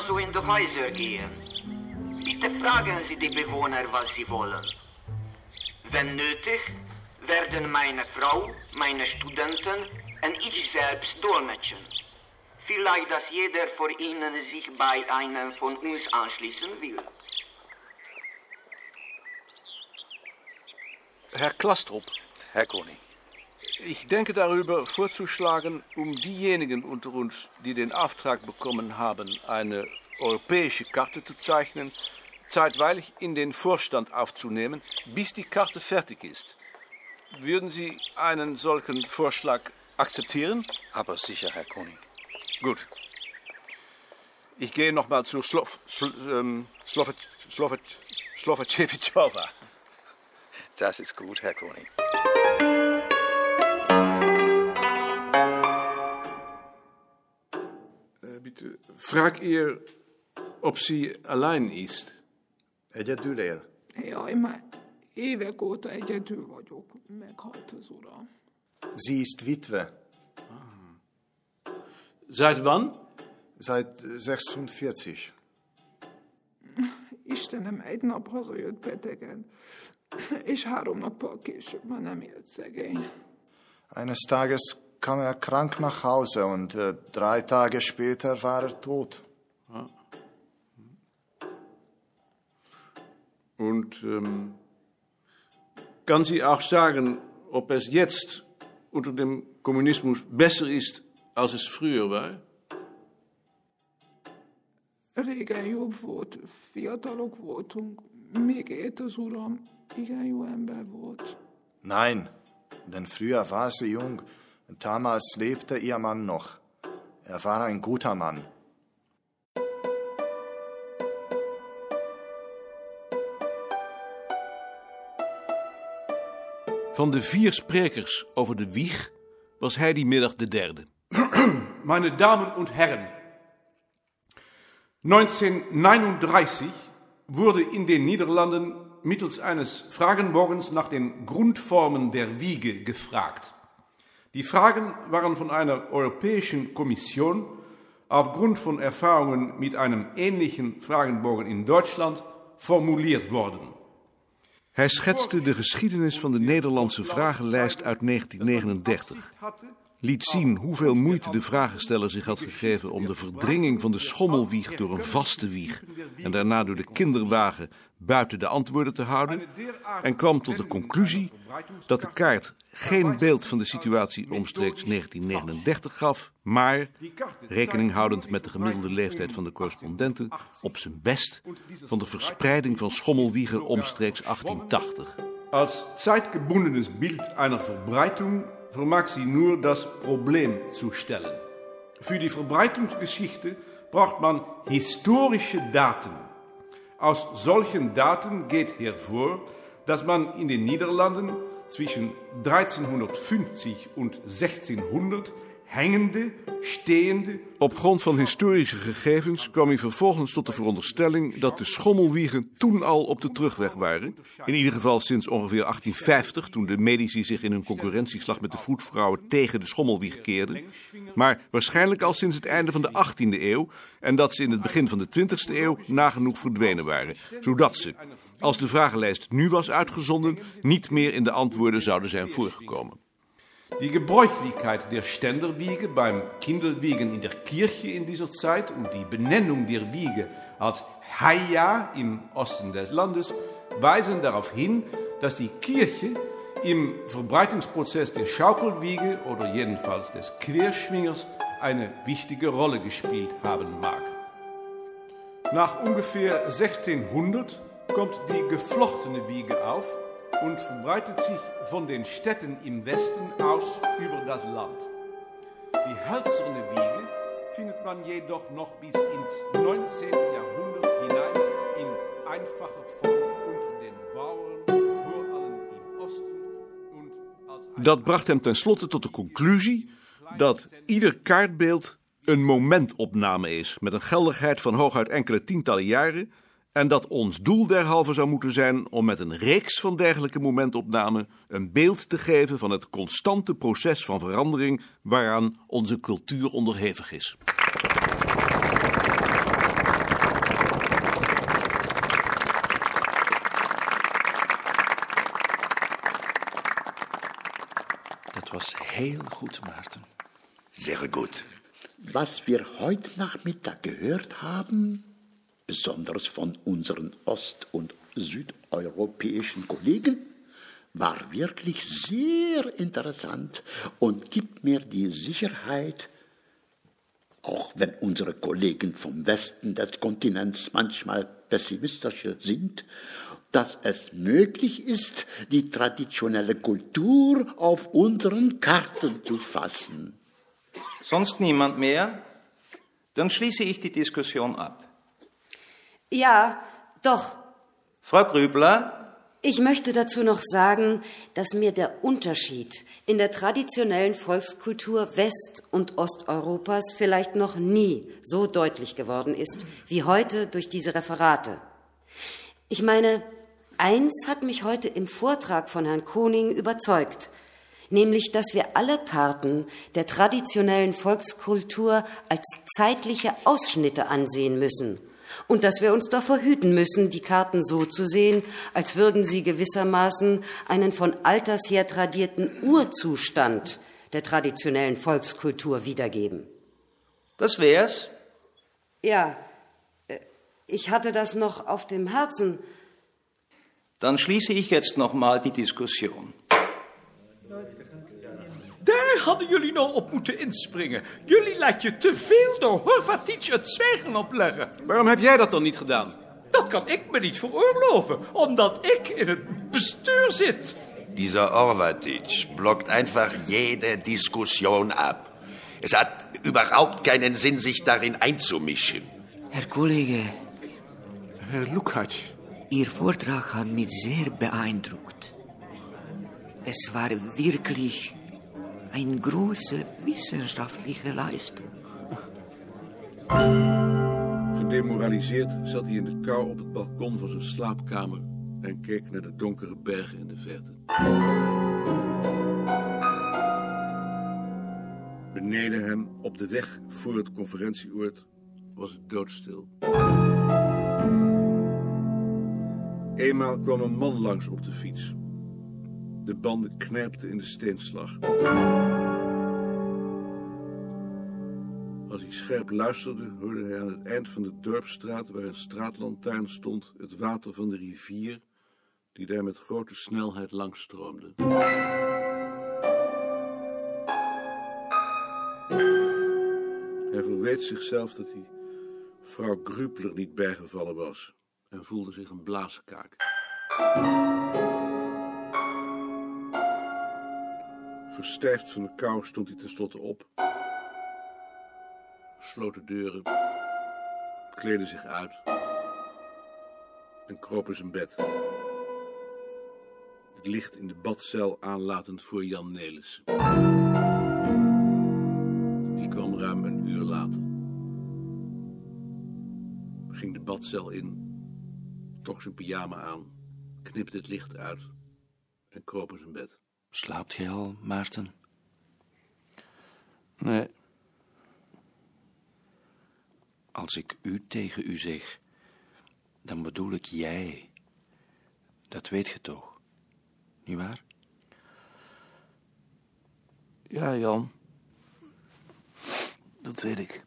so in die Häuser gehen. Bitte fragen Sie die Bewohner, was sie wollen. Wenn nötig, werden meine Frau, meine Studenten und ich selbst dolmetschen. Vielleicht, dass jeder von Ihnen sich bei einem von uns anschließen will. Herr Klastrop, Herr Koning. Ich denke darüber vorzuschlagen, um diejenigen unter uns, die den Auftrag bekommen haben, eine europäische Karte zu zeichnen, zeitweilig in den Vorstand aufzunehmen, bis die Karte fertig ist. Würden Sie einen solchen Vorschlag akzeptieren? Aber sicher, Herr Koning. Gut. Ich gehe nochmal zu Slov, Sl, ähm, Slovet, Slovet, Slovacevichova. Das ist gut, Herr Koning. Bitte, frag ihr, ob sie allein ist. Egyedül él? Jaj, már évek óta egyedül vagyok. Meghalt az uram. Sie ist Witwe. Seit wann? Seit 46. Istenem egy nap hazajött betegen, és három nappal később már nem élt szegény. Eines Tages kam er krank nach Hause und äh, drei Tage später war er tot. Und ähm, kann sie auch sagen, ob es jetzt unter dem Kommunismus besser ist, als es früher war? Régen jobb volt, fiatalok voltunk, még élt az uram, igen jó ember volt. Nein, denn früher war sie jung damals lebte ihr Mann noch. Er war ein guter Mann. Van de vier sprekers over de wieg was hij die middag de derde. Meine Damen und Herren, 1939 wurde in den Niederlanden mittels eines Fragenbogens nach den Grundformen der Wiege gefragt. Die Fragen waren von einer europäischen Kommission aufgrund von Erfahrungen mit einem ähnlichen Fragenbogen in Deutschland formuliert worden. Hij schetste de geschiedenis van de Nederlandse vragenlijst uit 1939. Liet zien hoeveel moeite de vragensteller zich had gegeven om de verdringing van de schommelwieg door een vaste wieg en daarna door de kinderwagen buiten de antwoorden te houden. En kwam tot de conclusie dat de kaart geen beeld van de situatie omstreeks 1939 gaf, maar, rekening houdend met de gemiddelde leeftijd van de correspondenten, op zijn best van de verspreiding van schommelwiegen omstreeks 1880. Als zeitgebundenes Bild einer Verbreitung vermag sie nur das Problem zu stellen. Für die Verbreitungsgeschichte braucht man historische Daten. Aus solchen Daten geht hervor, dass man in den Niederlanden zwischen 1350 und 1600 hängende, stehende Op grond van historische gegevens kwam hij vervolgens tot de veronderstelling dat de schommelwiegen toen al op de terugweg waren. In ieder geval sinds ongeveer 1850, toen de medici zich in hun concurrentieslag met de voetvrouwen tegen de schommelwieg keerden. Maar waarschijnlijk al sinds het einde van de 18e eeuw en dat ze in het begin van de 20e eeuw nagenoeg verdwenen waren. Zodat ze, als de vragenlijst nu was uitgezonden, niet meer in de antwoorden zouden zijn voorgekomen. Die Gebräuchlichkeit der Ständerwiege beim Kindelwiegen in der Kirche in dieser Zeit und die Benennung der Wiege als Haia im Osten des Landes weisen darauf hin, dass die Kirche im Verbreitungsprozess der Schaukelwiege oder jedenfalls des Querschwingers eine wichtige Rolle gespielt haben mag. Nach ungefähr 1600 kommt die geflochtene Wiege auf und verbreitet sich von den Städten im Westen aus über das Land. Die hölzerne Wiege findet man jedoch noch bis ins 19. Jahrhundert hinein in einfacher Form unter den Bauern, vor allem im Osten und als Dat bracht hem tenslotte tot de conclusie dat ieder kaartbeeld een momentopname is met een geldigheid van hooguit enkele tientallen jaren en dat ons doel derhalve zou moeten zijn om met een reeks van dergelijke momentopnamen een beeld te geven van het constante proces van verandering waaraan onze cultuur onderhevig is. Dat was heel goed, Maarten. Zeer goed. Wat we heute Nachmittag gehört haben, besonders von unseren ost- und südeuropäischen Kollegen, war wirklich sehr interessant und gibt mir die Sicherheit, auch wenn unsere Kollegen vom Westen des Kontinents manchmal pessimistischer sind, dass es möglich ist, die traditionelle Kultur auf unseren Karten zu fassen. Sonst niemand mehr? Dann schließe ich die Diskussion ab. Ja, doch. Frau Grübler, Ich möchte dazu noch sagen, dass mir der Unterschied in der traditionellen Volkskultur West- und Osteuropas vielleicht noch nie so deutlich geworden ist wie heute durch diese Referate. Ich meine, eins hat mich heute im Vortrag von Herrn Koning überzeugt, nämlich dass wir alle Karten der traditionellen Volkskultur als zeitliche Ausschnitte ansehen müssen und dass wir uns davor hüten müssen, die Karten so zu sehen, als würden sie gewissermaßen einen von alters her tradierten Urzustand der traditionellen Volkskultur wiedergeben. das wär's. Ja, äh, ich hatte das noch auf dem Herzen. Dan schließe ich jetzt nochmal die Diskussion. Daar hadden jullie nou op moeten inspringen. Jullie laat je te veel door Horvatic het zwijgen opleggen. Waarom heb jij dat dan niet gedaan? Dat kan ik me niet veroorloven, omdat ik in het bestuur zit. Dieser Orvatic blockt einfach jede Diskussion ab. Es hat überhaupt keinen Sinn, sich darin einzumischen. Herr Kollege, Herr Lukács, Ihr Vortrag hat mich sehr beeindruckt. Es war wirklich eine große wissenschaftliche Leistung. Gedemoraliseerd zat hij in de kou op het balkon van zijn slaapkamer en keek naar de donkere bergen in de verte. Beneden hem, op de weg voor het conferentieoord, was het doodstil. Eenmaal kwam een man langs op de fiets. De banden knerpten in de steenslag. Als hij scherp luisterde, hoorde hij aan het eind van de dorpsstraat, waar een straatlantaarn stond, het water van de rivier, die daar met grote snelheid langstroomde. Hij verweet zichzelf dat hij vrouw Grupler niet bijgevallen was en voelde zich een blaaskaak. Verstijfd van de kou stond hij tenslotte op, sloot de deuren, kleedde zich uit en kroop in zijn bed. Het licht in de badcel aanlatend voor Jan Nelissen. Die kwam ruim een uur later. Ging de badcel in, trok zijn pyjama aan, knipte het licht uit en kroop in zijn bed. Slaapt je al, Maarten? Nee, Als ik u tegen u zeg, dan bedoel ik jij. Dat weet je toch? Niet waar? ja Jan, dat weet ik.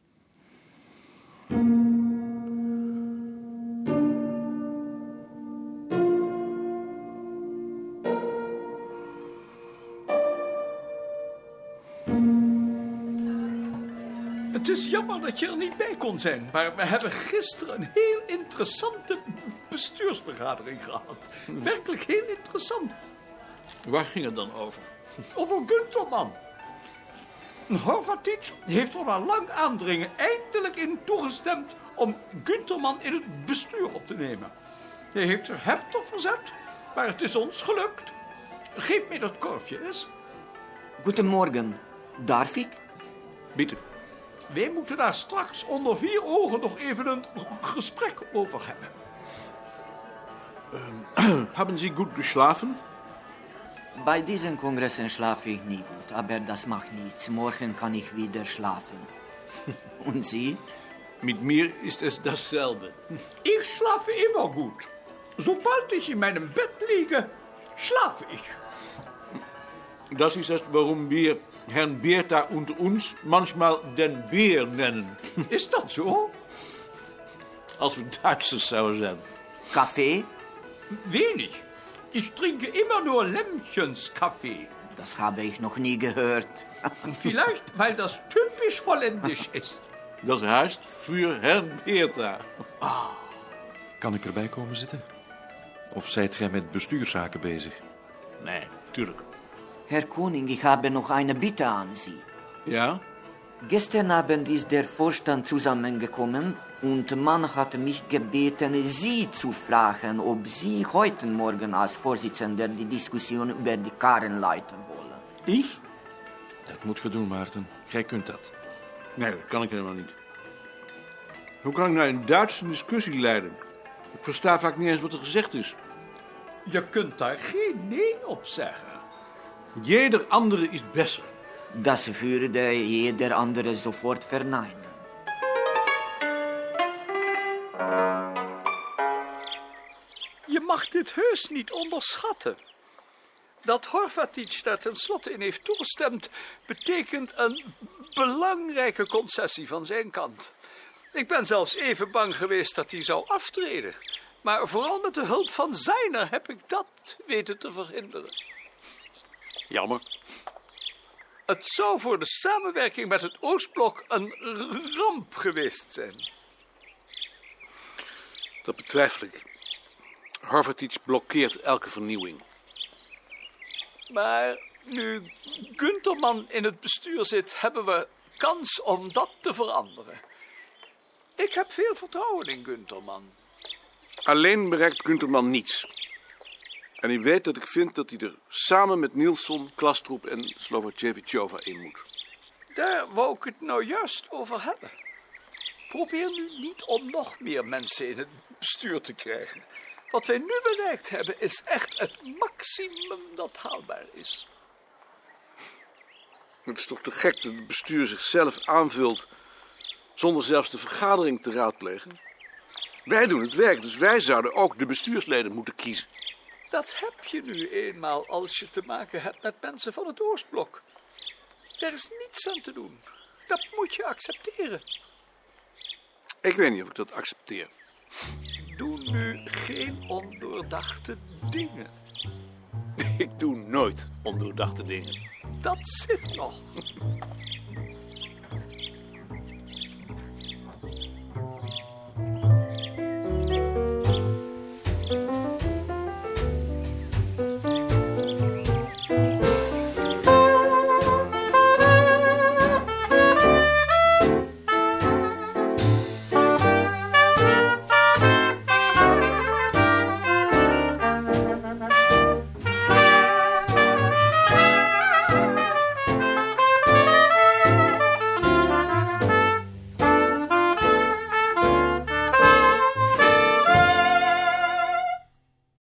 Het is jammer dat je er niet bij kon zijn, maar we hebben gisteren een heel interessante bestuursvergadering gehad. Werkelijk heel interessant. Waar ging het dan over? Over Gunterman. Horvatic heeft er na lang aandringen eindelijk in toegestemd om Gunterman in het bestuur op te nemen. Hij heeft zich heftig verzet, maar het is ons gelukt. Geef mij dat korfje eens. Goedemorgen, darf ik? Bitte. Wij moeten daar straks onder vier ogen nog even een gesprek over hebben. Haben Sie gut geschlafen? Bei diesen Kongressen schlafe ich nie gut, aber das macht nichts. Morgen kann ich wieder schlafen. Und Sie? Mit mir ist es dasselbe. Ich schlafe immer gut. Sobald ich in meinem Bett liege, schlafe ich. Das ist es, warum wir Herrn Beerta unter uns manchmal den Beer nennen. Ist dat zo? Als we Duitsers zouden zijn. Kaffee? Wenig. Ich trinke immer nur Lämmchenskaffee. Das habe ich noch nie gehört. Vielleicht, weil das typisch holländisch ist. Das heißt für Herrn Beerta. Kan ik erbij komen zitten? Of zijt gij met bestuurszaken bezig? Nee, tuurlijk. Herr Koning, ich habe noch eine Bitte an Sie. Ja? Gestern Abend ist der Vorstand zusammengekommen und man hat mich gebeten, Sie zu fragen, ob Sie heute Morgen als Vorsitzender die Diskussion über die Karen leiten wollen. Ich? Dat moet je doen, Maarten. Jij kunt dat. Nee, dat kan ik helemaal niet. Hoe kan ik nou een Duitse discussie leiden? Ik versta vaak niet eens wat er gezegd is. Je kunt daar geen nee op zeggen. Jeder andere is besser. Das würde jeder andere sofort verneinen. Je mag dit heus niet onderschatten. Dat Horvatic daar tenslotte in heeft toegestemd, betekent een belangrijke concessie van zijn kant. Ik ben zelfs even bang geweest dat hij zou aftreden. Maar vooral met de hulp van Zijner heb ik dat weten te verhinderen. Jammer. Het zou voor de samenwerking met het Oostblok een ramp geweest zijn. Dat betwijfel ik. Horvatic blokkeert elke vernieuwing. Maar nu Gunterman in het bestuur zit, hebben we kans om dat te veranderen. Ik heb veel vertrouwen in Gunterman. Alleen bereikt Gunterman niets. En u weet dat ik vind dat hij er samen met Nielsen, Klastroep en Slovacevichova in moet. Daar wou ik het nou juist over hebben. Probeer nu niet om nog meer mensen in het bestuur te krijgen. Wat wij nu bereikt hebben is echt het maximum dat haalbaar is. Het is toch te gek dat het bestuur zichzelf aanvult zonder zelfs de vergadering te raadplegen? Wij doen het werk, dus wij zouden ook de bestuursleden moeten kiezen. Dat heb je nu eenmaal als je te maken hebt met mensen van het Oostblok. Er is niets aan te doen. Dat moet je accepteren. Ik weet niet of ik dat accepteer. Doe nu geen ondoordachte dingen. Ik doe nooit ondoordachte dingen. Dat zit nog.